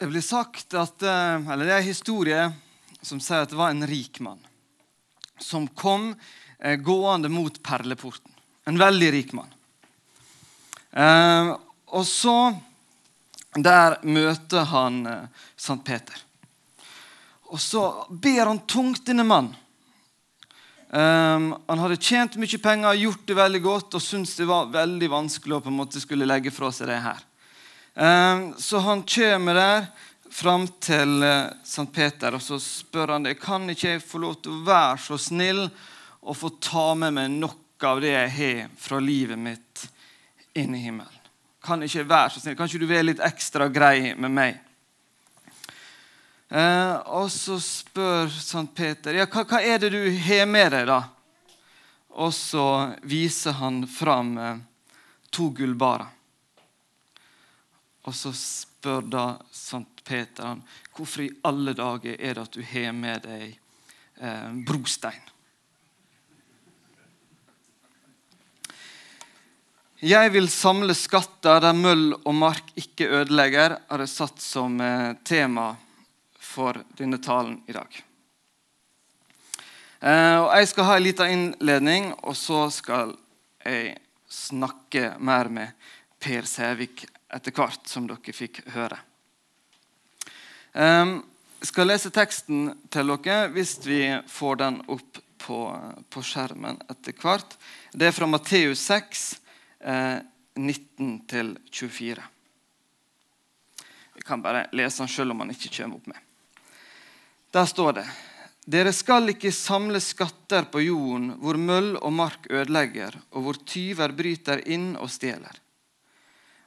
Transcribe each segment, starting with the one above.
Det blir sagt at, eh, eller det er en historie som sier at det var en rik mann som kom eh, gående mot perleporten. En veldig rik mann. Eh, og så Der møter han Sankt Peter. Og så ber han tungt denne mannen. Um, han hadde tjent mye penger, gjort det veldig godt og syntes det var veldig vanskelig å på en måte skulle legge fra seg det her. Um, så han kommer der fram til uh, St. Peter og så spør han det, kan ikke jeg få lov til å være så snill og få ta med meg noe av det jeg har fra livet mitt inn i himmelen. Kan ikke være så snill? Kan ikke du være litt ekstra grei med meg? Eh, og så spør Sankt Peter ja, hva, hva, er det du har med deg. da? Og så viser han fram eh, to gullbarer. Og så spør da Sankt Peter han, hvorfor i alle dager er det at du har med deg eh, brostein. Jeg vil samle skatter der møll og mark ikke ødelegger, har jeg satt som eh, tema for denne talen i dag. Eh, og jeg skal ha en liten innledning, og så skal jeg snakke mer med Per Sævik etter hvert, som dere fikk høre. Eh, jeg skal lese teksten til dere hvis vi får den opp på, på skjermen etter hvert. Det er fra Matteus 6, eh, 19-24. Vi kan bare lese den selv om han ikke kommer opp med. Der står det dere skal ikke samle skatter på jorden hvor møll og mark ødelegger, og hvor tyver bryter inn og stjeler.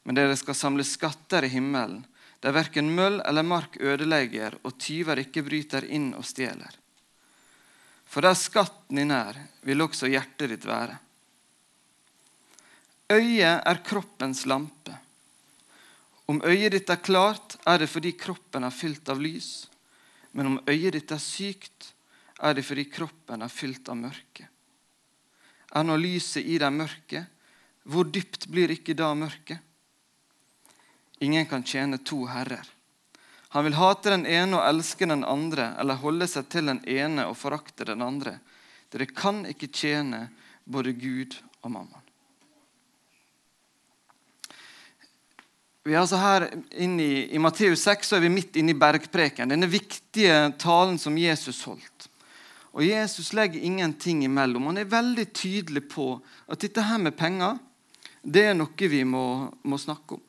Men dere skal samle skatter i himmelen, der verken møll eller mark ødelegger, og tyver ikke bryter inn og stjeler. For der skatten din er, vil også hjertet ditt være. Øyet er kroppens lampe. Om øyet ditt er klart, er det fordi kroppen er fylt av lys. Men om øyet ditt er sykt, er det fordi kroppen er fylt av mørke. Er nå lyset i deg mørke, hvor dypt blir ikke da mørket? Ingen kan tjene to herrer. Han vil hate den ene og elske den andre, eller holde seg til den ene og forakte den andre. Dere kan ikke tjene både Gud og mammaen. Vi er altså her inne i, I Matteus 6 så er vi midt inne i bergpreken, denne viktige talen som Jesus holdt. Og Jesus legger ingenting imellom. Han er veldig tydelig på at dette her med penger det er noe vi må, må snakke om.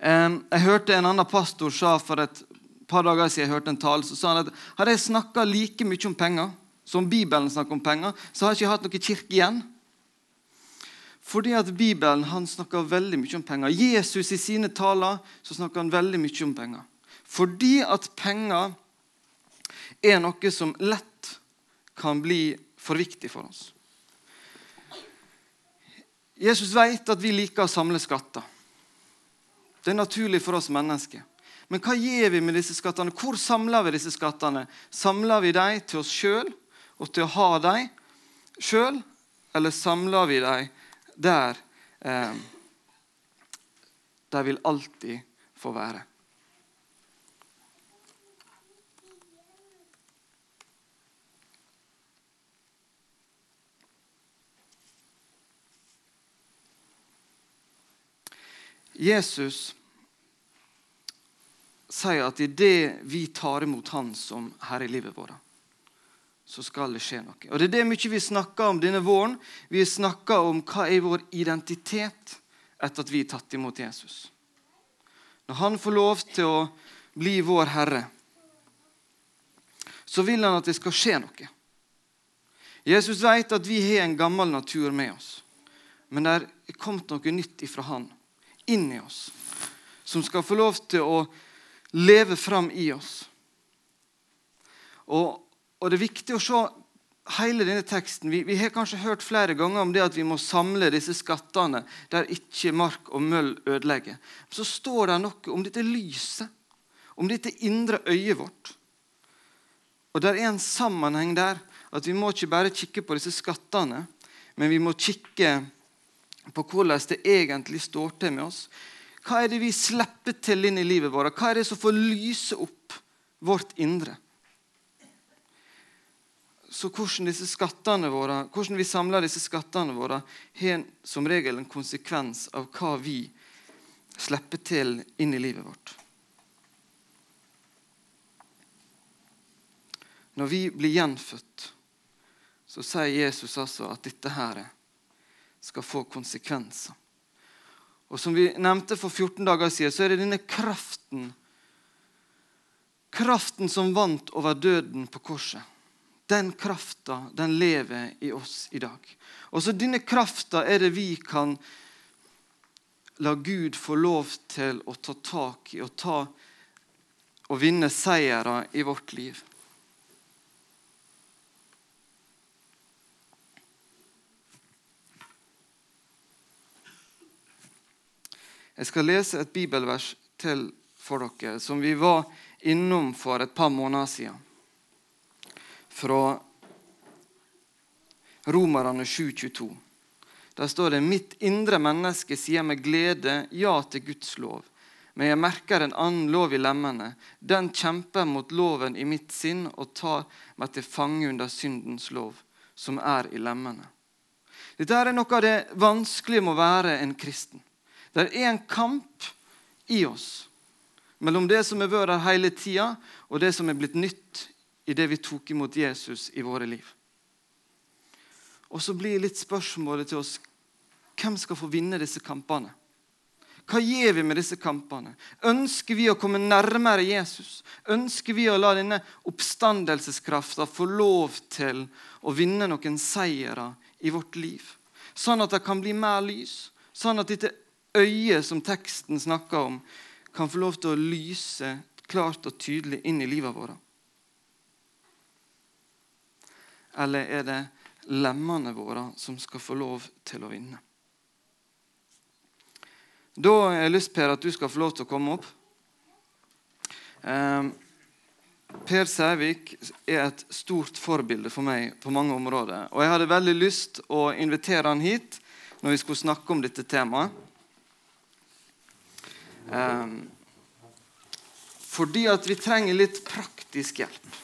Jeg hørte en annen pastor sa for et par dager siden jeg hørte en tale, så sa han at hadde jeg snakka like mye om penger som Bibelen snakker om penger, så har jeg ikke hatt noe kirke igjen. Fordi at Bibelen han snakker veldig mye om penger. Jesus i sine taler så snakker han veldig mye om penger. Fordi at penger er noe som lett kan bli for viktig for oss. Jesus vet at vi liker å samle skatter. Det er naturlig for oss mennesker. Men hva gjør vi med disse skattene? Hvor samler vi disse skattene? Samler vi dem til oss sjøl og til å ha dem sjøl, eller samler vi dem der eh, de vil alltid få være. Jesus sier at idet det vi tar imot Han som Herre i livet vårt, så skal det skje noe. Og Det er det mye vi snakker om denne våren. Vi snakker om hva er vår identitet etter at vi er tatt imot Jesus. Når han får lov til å bli vår herre, så vil han at det skal skje noe. Jesus vet at vi har en gammel natur med oss, men det er kommet noe nytt ifra han, inn i oss, som skal få lov til å leve fram i oss. Og og Det er viktig å se hele denne teksten. Vi, vi, har kanskje hørt flere ganger om det at vi må samle disse skattene der ikke mark og møll ødelegger. Så står det noe om dette lyset, om dette indre øyet vårt. Og Det er en sammenheng der. At vi må ikke bare kikke på disse skattene, men vi må kikke på hvordan det egentlig står til med oss. Hva er det vi slipper til inn i livet vårt? Hva er det som får lyse opp vårt indre? Så hvordan, våre, hvordan vi samler disse skattene våre, har som regel en konsekvens av hva vi slipper til inn i livet vårt. Når vi blir gjenfødt, så sier Jesus altså at dette her skal få konsekvenser. Og Som vi nevnte for 14 dager siden, så er det denne kraften Kraften som vant over døden på korset. Den krafta, den lever i oss i dag. Og så Denne krafta er det vi kan la Gud få lov til å ta tak i og, ta, og vinne seire i vårt liv. Jeg skal lese et bibelvers til for dere som vi var innom for et par måneder siden. Fra Romerne 7,22. Der står det mitt indre menneske sier med glede ja til Guds lov. Men jeg merker en annen lov i lemmene. Den kjemper mot loven i mitt sinn og tar meg til fange under syndens lov, som er i lemmene. Dette er noe av det vanskelige med å være en kristen. Det er en kamp i oss mellom det som har vært her hele tida, og det som er blitt nytt i det vi tok imot Jesus i våre liv. Og så blir litt spørsmålet til oss hvem skal få vinne disse kampene? Hva gjør vi med disse kampene? Ønsker vi å komme nærmere Jesus? Ønsker vi å la denne oppstandelseskrafta få lov til å vinne noen seire i vårt liv? Sånn at det kan bli mer lys? Sånn at dette øyet som teksten snakker om, kan få lov til å lyse klart og tydelig inn i livet vårt? Eller er det lemmene våre som skal få lov til å vinne? Da har jeg lyst Per, at du skal få lov til å komme opp. Eh, per Sævik er et stort forbilde for meg på mange områder. Og jeg hadde veldig lyst å invitere han hit når vi skulle snakke om dette temaet. Um, fordi at vi trenger litt praktisk hjelp.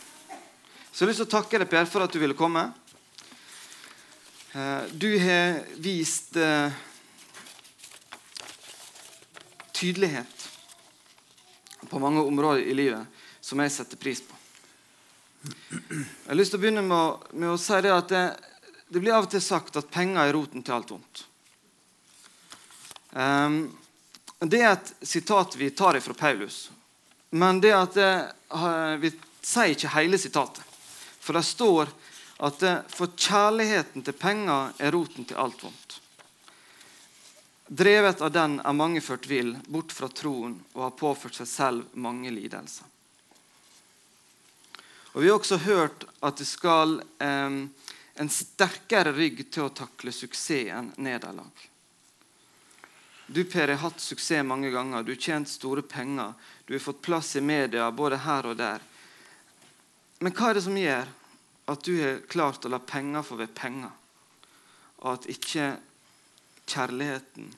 Så jeg har lyst til å takke deg, Per, for at du ville komme. Uh, du har vist uh, tydelighet på mange områder i livet som jeg setter pris på. Jeg har lyst til å begynne med å, med å si det at det, det, blir av og til sagt at penger er roten til alt vondt. Um, det er et sitat vi tar fra Paulus. Men det at det, vi sier ikke hele sitatet. For det står at det, for kjærligheten til penger er roten til alt vondt. Drevet av den er mange ført vill, bort fra troen, og har påført seg selv mange lidelser. Og Vi har også hørt at det skal eh, en sterkere rygg til å takle suksess enn nederlag. Du Per, har hatt suksess mange ganger. Du har tjent store penger. Du har fått plass i media både her og der. Men hva er det som gjør at du har klart å la penger få være penger, og at ikke kjærligheten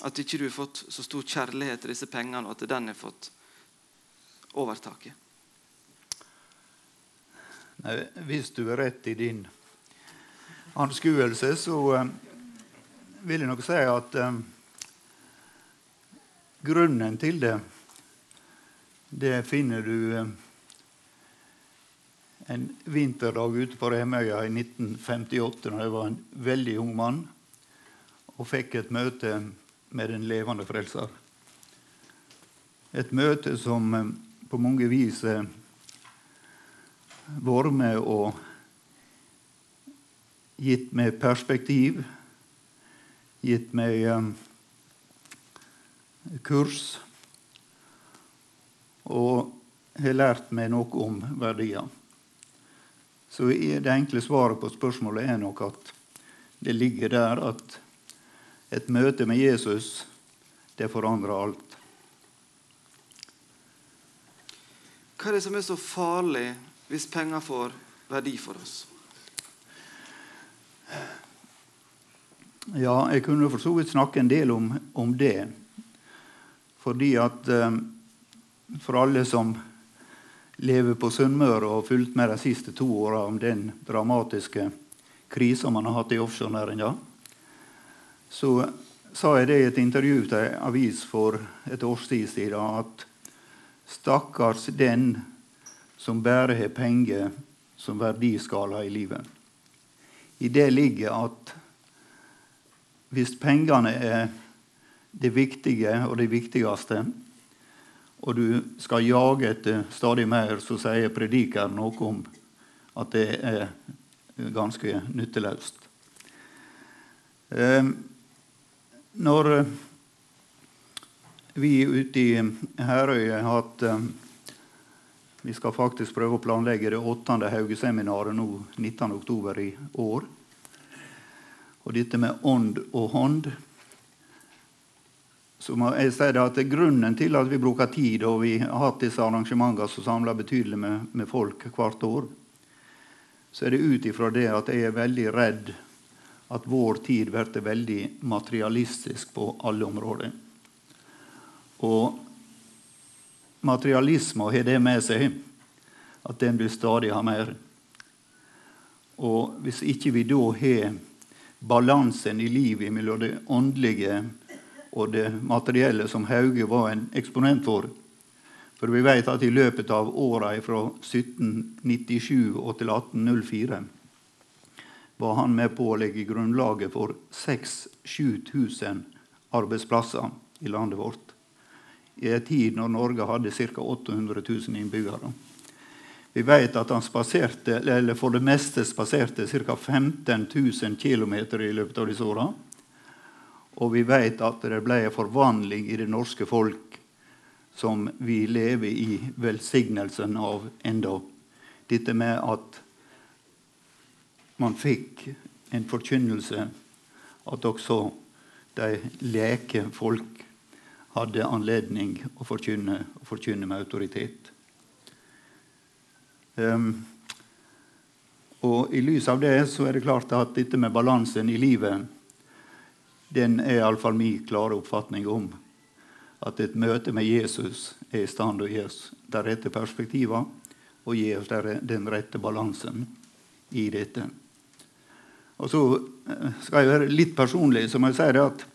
At ikke du har fått så stor kjærlighet til disse pengene, og at den har fått overtaket? Nei, hvis du er rett i din anskuelse, så uh, vil jeg nok si at uh, Grunnen til det, det finner du eh, en vinterdag ute på Remøya i 1958, da jeg var en veldig ung mann og fikk et møte med den levende frelser. Et møte som eh, på mange vis har vært med og gitt meg perspektiv, gitt meg eh, kurs og har lært meg noe om verdier. Så det enkle svaret på spørsmålet er nok at det ligger der at et møte med Jesus, det forandrer alt. Hva er det som er så farlig hvis penger får verdi for oss? Ja, jeg kunne for så vidt snakke en del om, om det. Fordi at eh, for alle som lever på Sunnmøre og har fulgt med de siste to åra om den dramatiske krisa man har hatt i offshorenæringa, så sa jeg det i et intervju til en avis for et års tid siden at stakkars den som bare har penger som verdiskala i livet. I det ligger at hvis pengene er det viktige og det viktigste, og du skal jage etter stadig mer, så sier predikeren noe om at det er ganske nytteløst. Eh, når vi ute i Herøy har hatt eh, Vi skal faktisk prøve å planlegge det åttende Haugeseminaret nå 19.10. i år. Og dette med ånd og hånd så må jeg si at Grunnen til at vi bruker tid, og vi har hatt disse arrangementene som samler betydelig med, med, folk hvert år, så er det ut ifra det at jeg er veldig redd at vår tid blir veldig materialistisk på alle områder. Og materialisme har det med seg at den vil stadig ha mer. Og hvis ikke vi da har balansen i livet mellom det åndelige og det materielle som Hauge var en eksponent for. For vi vet at i løpet av åra fra 1797 og til 1804 var han med på å legge grunnlaget for 6000-7000 arbeidsplasser i landet vårt. I en tid når Norge hadde ca. 800 000 innbyggere. Vi vet at han spaserte, eller for det meste spaserte ca. 15 000 km i løpet av disse åra. Og vi vet at det ble en forvandling i det norske folk som vi lever i velsignelsen av enda. Dette med at man fikk en forkynnelse at også de leke folk hadde anledning å forkynne, å forkynne med autoritet. Um, og I lys av det så er det klart at dette med balansen i livet den er iallfall min klare oppfatning om at et møte med Jesus er i stand til å gi oss de rette perspektivene og gi oss den rette balansen i dette. Og så eh, skal jeg være litt personlig, så må jeg si det at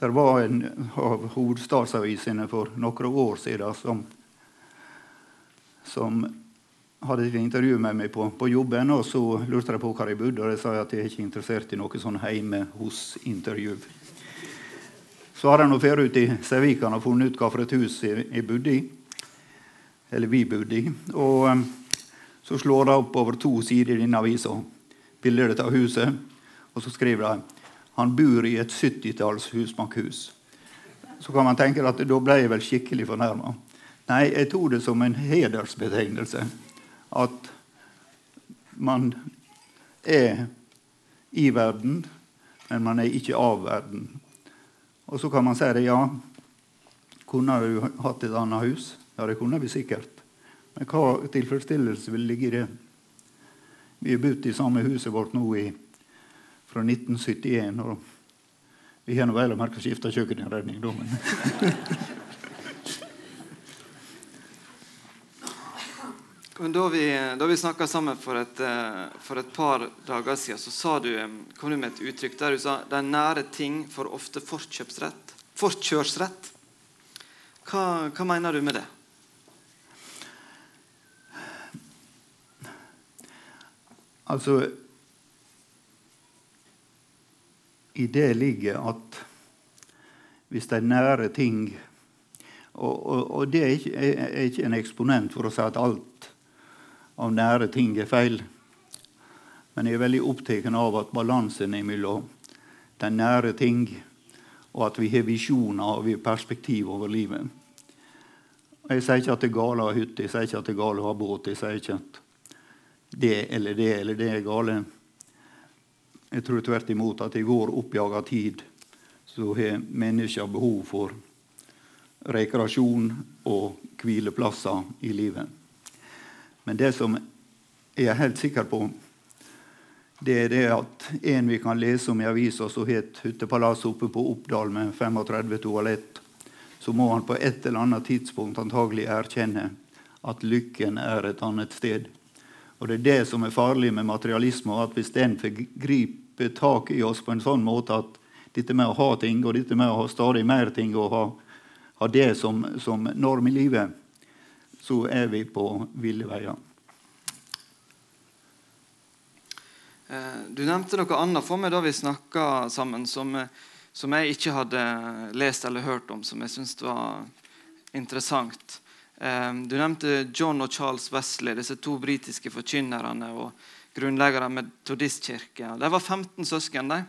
det var en av hovedstadsavisene for noen år siden som, som hadde et intervju med meg på, på, jobben, og så lurte de på hvor jeg bodde. Og jeg sa at jeg er ikke interessert i noe sånn hjemme hos-intervju. Så har de dratt ut i Sævikan og funnet ut hvilket hus jeg bodde i. Eller vi bodde i. Og um, så slår de opp over to sider i denne avisa bildet av huset. Og så skriver de han bor i et 70-talls husbankhus. Så kan man tenke at da ble jeg vel skikkelig fornærma. Nei, jeg tok det som en hedersbetegnelse at man er i verden, men man er ikke av verden. Og så kan man si det, ja, kunne du hatt et annet hus? Ja, det kunne vi sikkert. Men hva tilfredsstillelse vil ligge i det? Vi har bodd i samme huset vårt nå i, fra 1971. og Vi har nå vel å merke skifta kjøkkeninnredning, da, men Da vi, da vi snakka sammen for et, eh, for et, par dager siden, så du, eh, kom du med et uttrykk der du sa de nære ting får ofte forkjøpsrett. Forkjørsrett. Hva, hva mener du med det? Altså I det ligger at hvis de nære ting Og, og, og det er ikke, er ikke en eksponent for å si at alt av nære ting er feil. Men jeg er veldig opptatt av at balansen er mellom de nære ting, og at vi har visjoner og vi har perspektiv over livet. Jeg sier ikke at det er galt å ha hytte, jeg sier ikke at det er galt å ha båt. Jeg sier ikke at det eller det eller det er gale. Jeg tror tvert imot at i vår oppjaga tid så har mennesker behov for rekreasjon og hvileplasser i livet. Men det som jeg er helt sikker på, det er det at en vi kan lese om i avisa som het hyttepalass oppe på Oppdal med 35 toalett, så må han på et eller annet tidspunkt antagelig erkjenne at lykken er et annet sted. Og Det er det som er farlig med materialisme, at hvis den får gripe tak i oss på en sånn måte at dette med å ha ting, og dette med å ha stadig mer ting og ha, ha det som, som norm i livet, så er vi på ville veier. Eh, du nevnte noe annet for meg da vi snakka sammen, som, som, jeg ikke hadde lest eller hørt om, som jeg syntes var interessant. Eh, du nevnte John og Charles Wesley, disse to britiske forkynnerne og grunnleggere av metodistkirke. De var 15 søsken. de.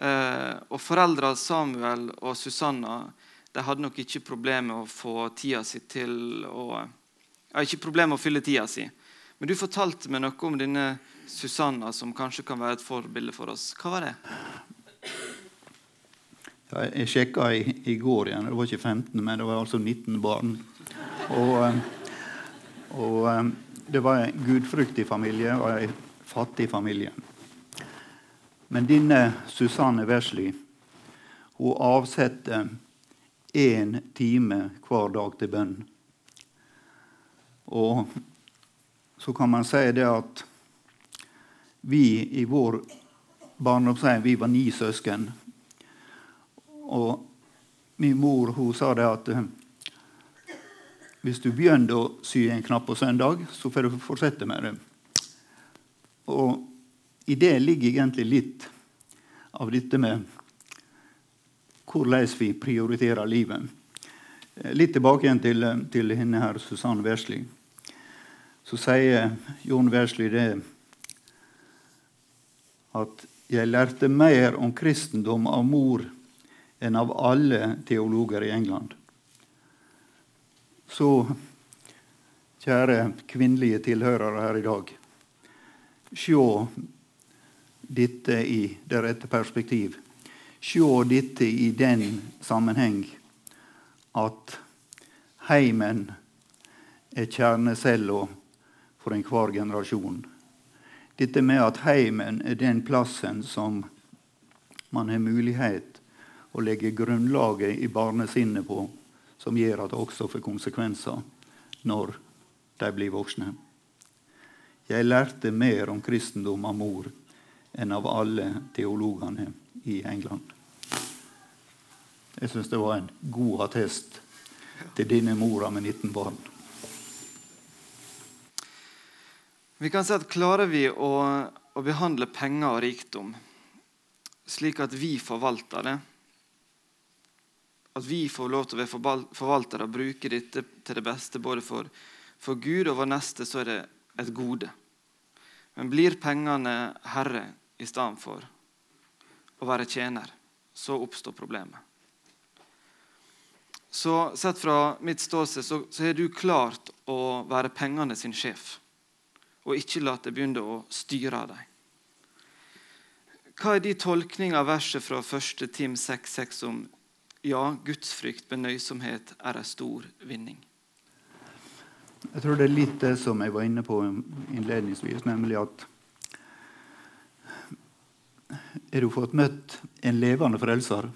Eh, og Foreldrene Samuel og Susanna de hadde nok ikke problemer med å få tida si til å ja, Ikke problemer med å fylle tida si. Men du fortalte meg noe om denne Susanna som kanskje kan være et forbilde for oss. Hva var det? Jeg sjekka i, i, går igjen. Det var ikke 15, men det var altså 19 barn. Og, eh, og eh, det var en gudfryktig familie og en fattig familie. Men denne Susanne Wesley hun avsetter én time hver dag til bønn. Og så kan man si det at vi i vår barndomshjem vi var ni søsken. Og min mor hun sa det at eh, hvis du begynner å sy en knapp på søndag, så får du fortsette med det. Og i det ligger egentlig litt av dette med hvordan vi prioriterer livet. Eh, litt tilbake igjen til, til henne her, Susanne Wesley. Så sier Jon Wesley det at jeg lærte mer om kristendom av mor enn av alle teologer i England. Så, kjære kvinnelige tilhørere her i dag, se dette i det rette perspektiv. Se dette i den sammenheng at heimen er kjernecella for enhver generasjon. Dette med at heimen er den plassen som man har mulighet å legge grunnlaget i barnesinnet på, som gjør at det også får konsekvenser når de blir voksne. Jeg lærte mer om kristendom av mor enn av alle teologene i England. Jeg syns det var en god attest til denne mora med 19 barn. Vi kan si at Klarer vi å, å behandle penger og rikdom slik at vi forvalter det, at vi får lov til å være forvaltere og bruke dette til det beste både for, for Gud og vår neste, så er det et gode. Men blir pengene herre i stedet for å være tjener, så oppstår problemet. Så Sett fra mitt ståsted så, så har du klart å være pengene sin sjef og ikke la det begynne å styre dem. Hva er de tolkning av verset fra 1. Tim 6,6 om ja, gudsfrykt, nøysomhet er en stor vinning? Jeg tror det er litt det som jeg var inne på innledningsvis, nemlig at er du fått møtt en levende frelser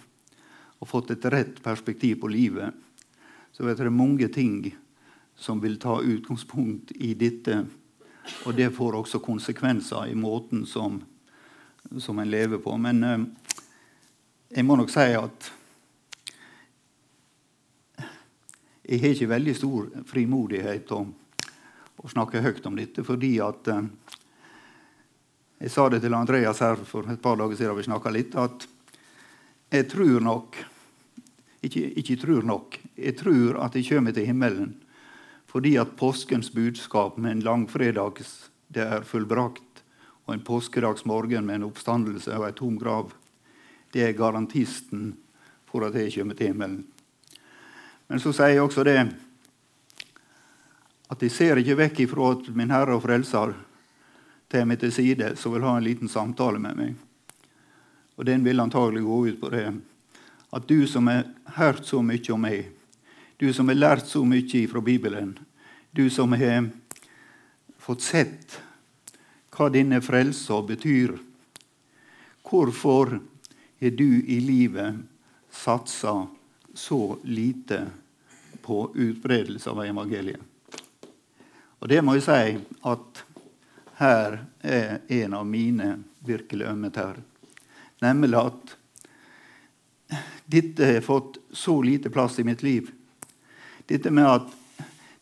og fått et rett perspektiv på livet, så vet du det er mange ting som vil ta utgangspunkt i dette og det får også konsekvenser i måten som, som en lever på. Men eh, jeg må nok si at jeg har ikke veldig stor frimodighet til å snakke høyt om dette, fordi at eh, Jeg sa det til Andreas her for et par dager siden vi snakka litt, at jeg tror nok ikke, ikke tror nok. Jeg tror at jeg kommer til himmelen fordi at påskens budskap med en langfredags 'det er fullbrakt' og en påskedagsmorgen med en oppstandelse og ei tom grav, det er garantisten for at jeg kommer til himmelen. Men så sier jeg også det at jeg ser ikke vekk ifra at min Herre og Frelser tar meg til side, så vil ha en liten samtale med meg. Og den vil antagelig gå ut på det at du som har hørt så mye om meg, du som har lært så mye fra Bibelen, du som har fått sett hva denne frelsa betyr. Hvorfor har du i livet satsa så lite på utbredelse av evangeliet. Og det må jeg si at her er en av mine virkelig ømme tær. Nemlig at dette har fått så lite plass i mitt liv. Dette med at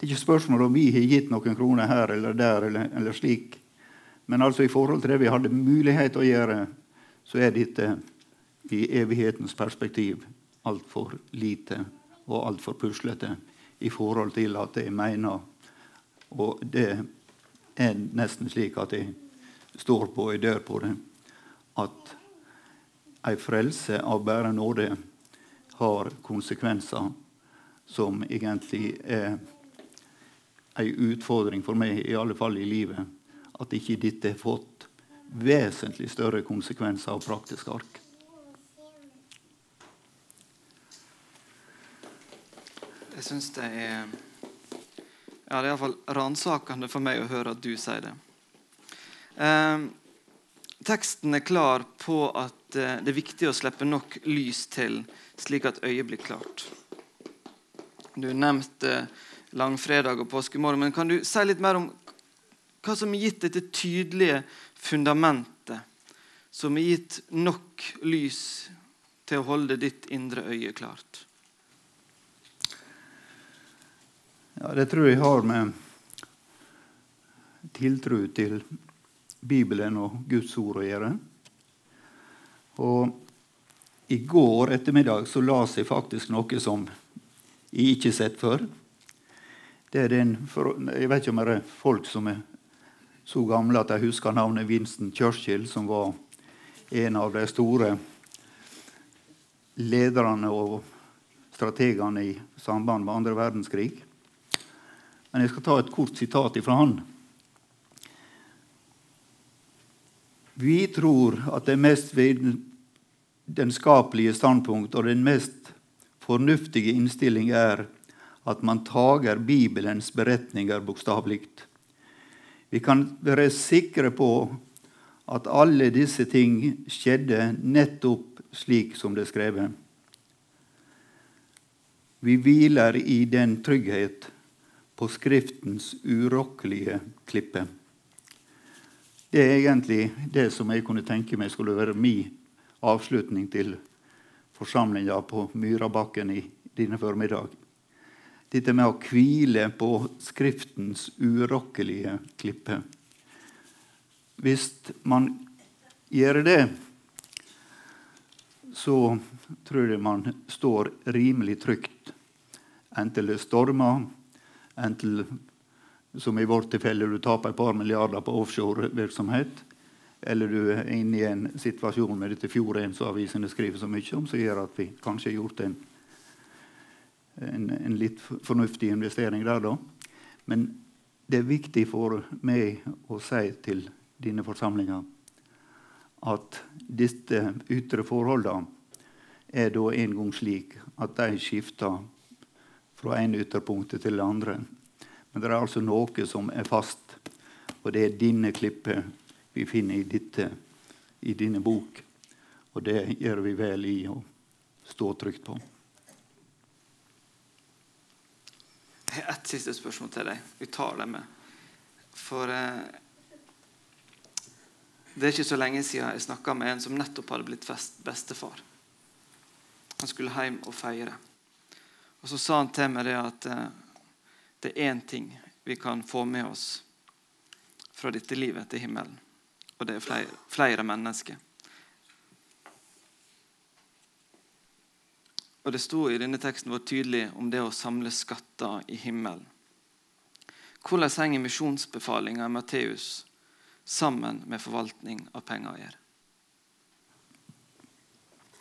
det er ikke spørsmål om vi har gitt noen kroner her eller der, eller, eller slik. Men altså i forhold til det vi hadde mulighet til å gjøre, så er dette i evighetens perspektiv altfor lite og altfor puslete i forhold til at jeg mener Og det er nesten slik at jeg står på og dør på det. At ei frelse av bare nåde har konsekvenser som egentlig er ei utfordring for meg, i alle fall i livet. At ikke dette har fått vesentlig større konsekvenser av praktisk ark. Jeg syns det er ja, Det er iallfall ransakende for meg å høre at du sier det. Eh, teksten er klar på at eh, det er viktig å slippe nok lys til, slik at øyet blir klart. Du nevnte langfredag og påskemorgen, men kan du si litt mer om hva som har gitt dette tydelige fundamentet, som har gitt nok lys til å holde ditt indre øye klart? Ja, Det tror jeg har med tiltro til Bibelen og Guds ord å gjøre. Og i går ettermiddag så las jeg faktisk noe som jeg ikke har sett før. Det er den, jeg vet ikke om det er folk som er så gamle at de husker navnet Winston Churchill, som var en av de store lederne og strategene i samband med andre verdenskrig. Men jeg skal ta et kort sitat ifra han. Vi tror at det mest vitenskapelige standpunkt og den mest fornuftige innstilling er at man tager Bibelens beretninger bokstavelig. Vi kan være sikre på at alle disse ting skjedde nettopp slik som det er skrevet. Vi hviler i den trygghet på Skriftens urokkelige klippe. Det er egentlig det som jeg kunne tenke meg skulle være min avslutning til forsamlinga på Myrabakken i denne formiddag. Dette med å hvile på Skriftens urokkelige klippe. Hvis man gjør det, så tror jeg man står rimelig trygt. Enten det stormer, Enten som i vårt tilfelle du taper et par milliarder på offshorevirksomhet, eller du er inne i en situasjon med dette fjorden som avisene skriver så mye om, som gjør at vi kanskje har gjort en, en, en litt fornuftig investering der, da. Men det er viktig for meg å si til dine forsamlinger at disse ytre forholdene er da en gang slik at de skifter fra en ytterpunktet til det andre. Men det er altså noe som er fast, og det er denne klippet vi finner i, ditte, i denne bok. Og det gjør vi vel i å stå trygt på. Jeg har ett siste spørsmål til deg. Vi tar det med. For eh, det er ikke så lenge siden jeg snakka med en som nettopp hadde blitt bestefar. Han skulle hjem og feire. Og så sa han til meg det at eh, det er én ting vi kan få med oss fra dette livet til himmelen. Og det er flere, flere mennesker. Og Det sto i denne teksten vår tydelig om det å samle skatter i himmelen. Hvordan henger misjonsbefalinga i Matteus sammen med forvaltning av penger?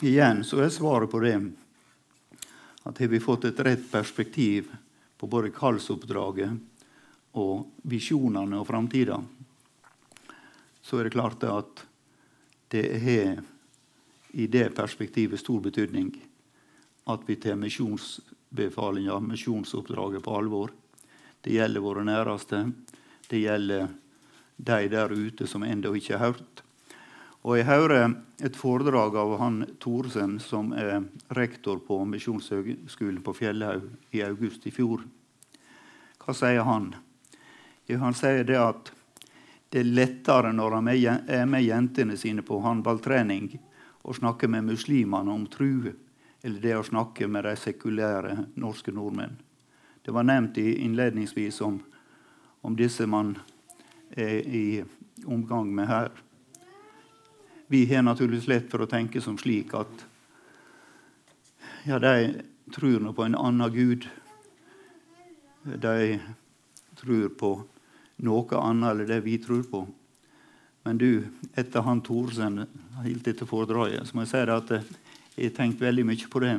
Igjen så er svaret på det at har vi fått et rett perspektiv på både kallsoppdraget og visjonene og framtida, så er det klart at det har i det perspektivet stor betydning at vi tar misjonsbefalinga, misjonsoppdraget, på alvor. Det gjelder våre næreste. Det gjelder de der ute som ennå ikke har hørt. Og Jeg hører et foredrag av han Thoresen, som er rektor på Misjonshøgskolen på Fjellhaug i august i fjor. Hva sier han? Jo, han sier det at det er lettere når han er med jentene sine på håndballtrening, å snakke med muslimene om tru, eller det å snakke med de sekulære norske nordmenn. Det var nevnt innledningsvis om, om disse man er i omgang med her. Vi har naturligvis lett for å tenke som slik at ja, de tror nå på en annen gud. De tror på noe annet enn det vi tror på. Men du, etter han Thorsen holdt dette foredraget, så må jeg si at jeg har tenkt veldig mye på det.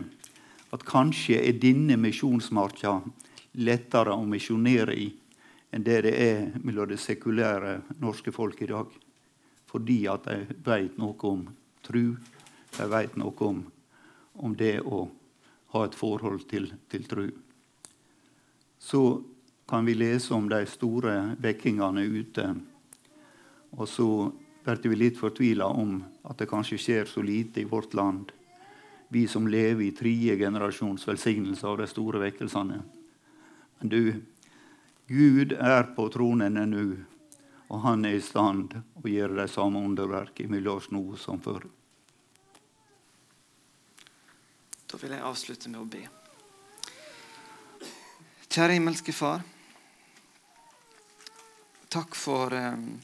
At kanskje er denne misjonsmarka lettere å misjonere i enn det det er mellom det sekulære norske folk i dag. Fordi at de vet noe om tru, de vet noe om, om det å ha et forhold til, til tru. Så kan vi lese om de store vekkingene ute. Og så blir vi litt fortvila om at det kanskje skjer så lite i vårt land. Vi som lever i tredje generasjons velsignelse av de store vekkelsene. Men du, Gud er på tronen ennå, og han er i stand å gjøre de samme underverk mellom oss nå som før. Da vil jeg avslutte med å be. Kjære himmelske Far. Takk for um,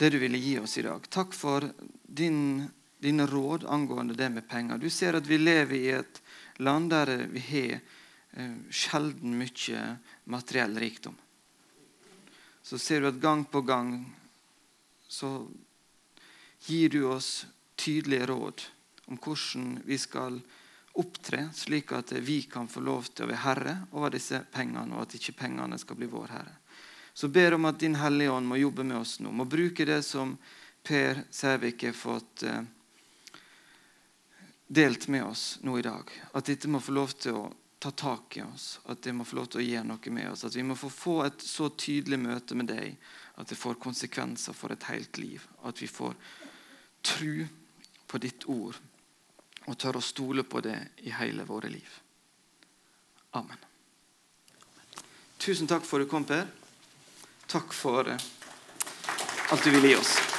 det du ville gi oss i dag. Takk for din, dine råd angående det med penger. Du ser at vi lever i et land der vi har uh, sjelden mye materiell rikdom. Så ser du at gang på gang så gir du oss tydelige råd om hvordan vi skal opptre, slik at vi kan få lov til å være herre over disse pengene, og at ikke pengene skal bli vår herre. Så ber om at Din Hellige Ånd må jobbe med oss nå, må bruke det som Per Sævik har fått eh, delt med oss nå i dag. At dette må få lov til å ta tak i oss, at det må få lov til å gjøre noe med oss. At vi må få, få et så tydelig møte med deg at det får konsekvenser for et helt liv. At vi får tru på ditt ord og tør å stole på det i hele våre liv. Amen. Tusen takk for at du kom, Per. Takk for alt du vil gi oss.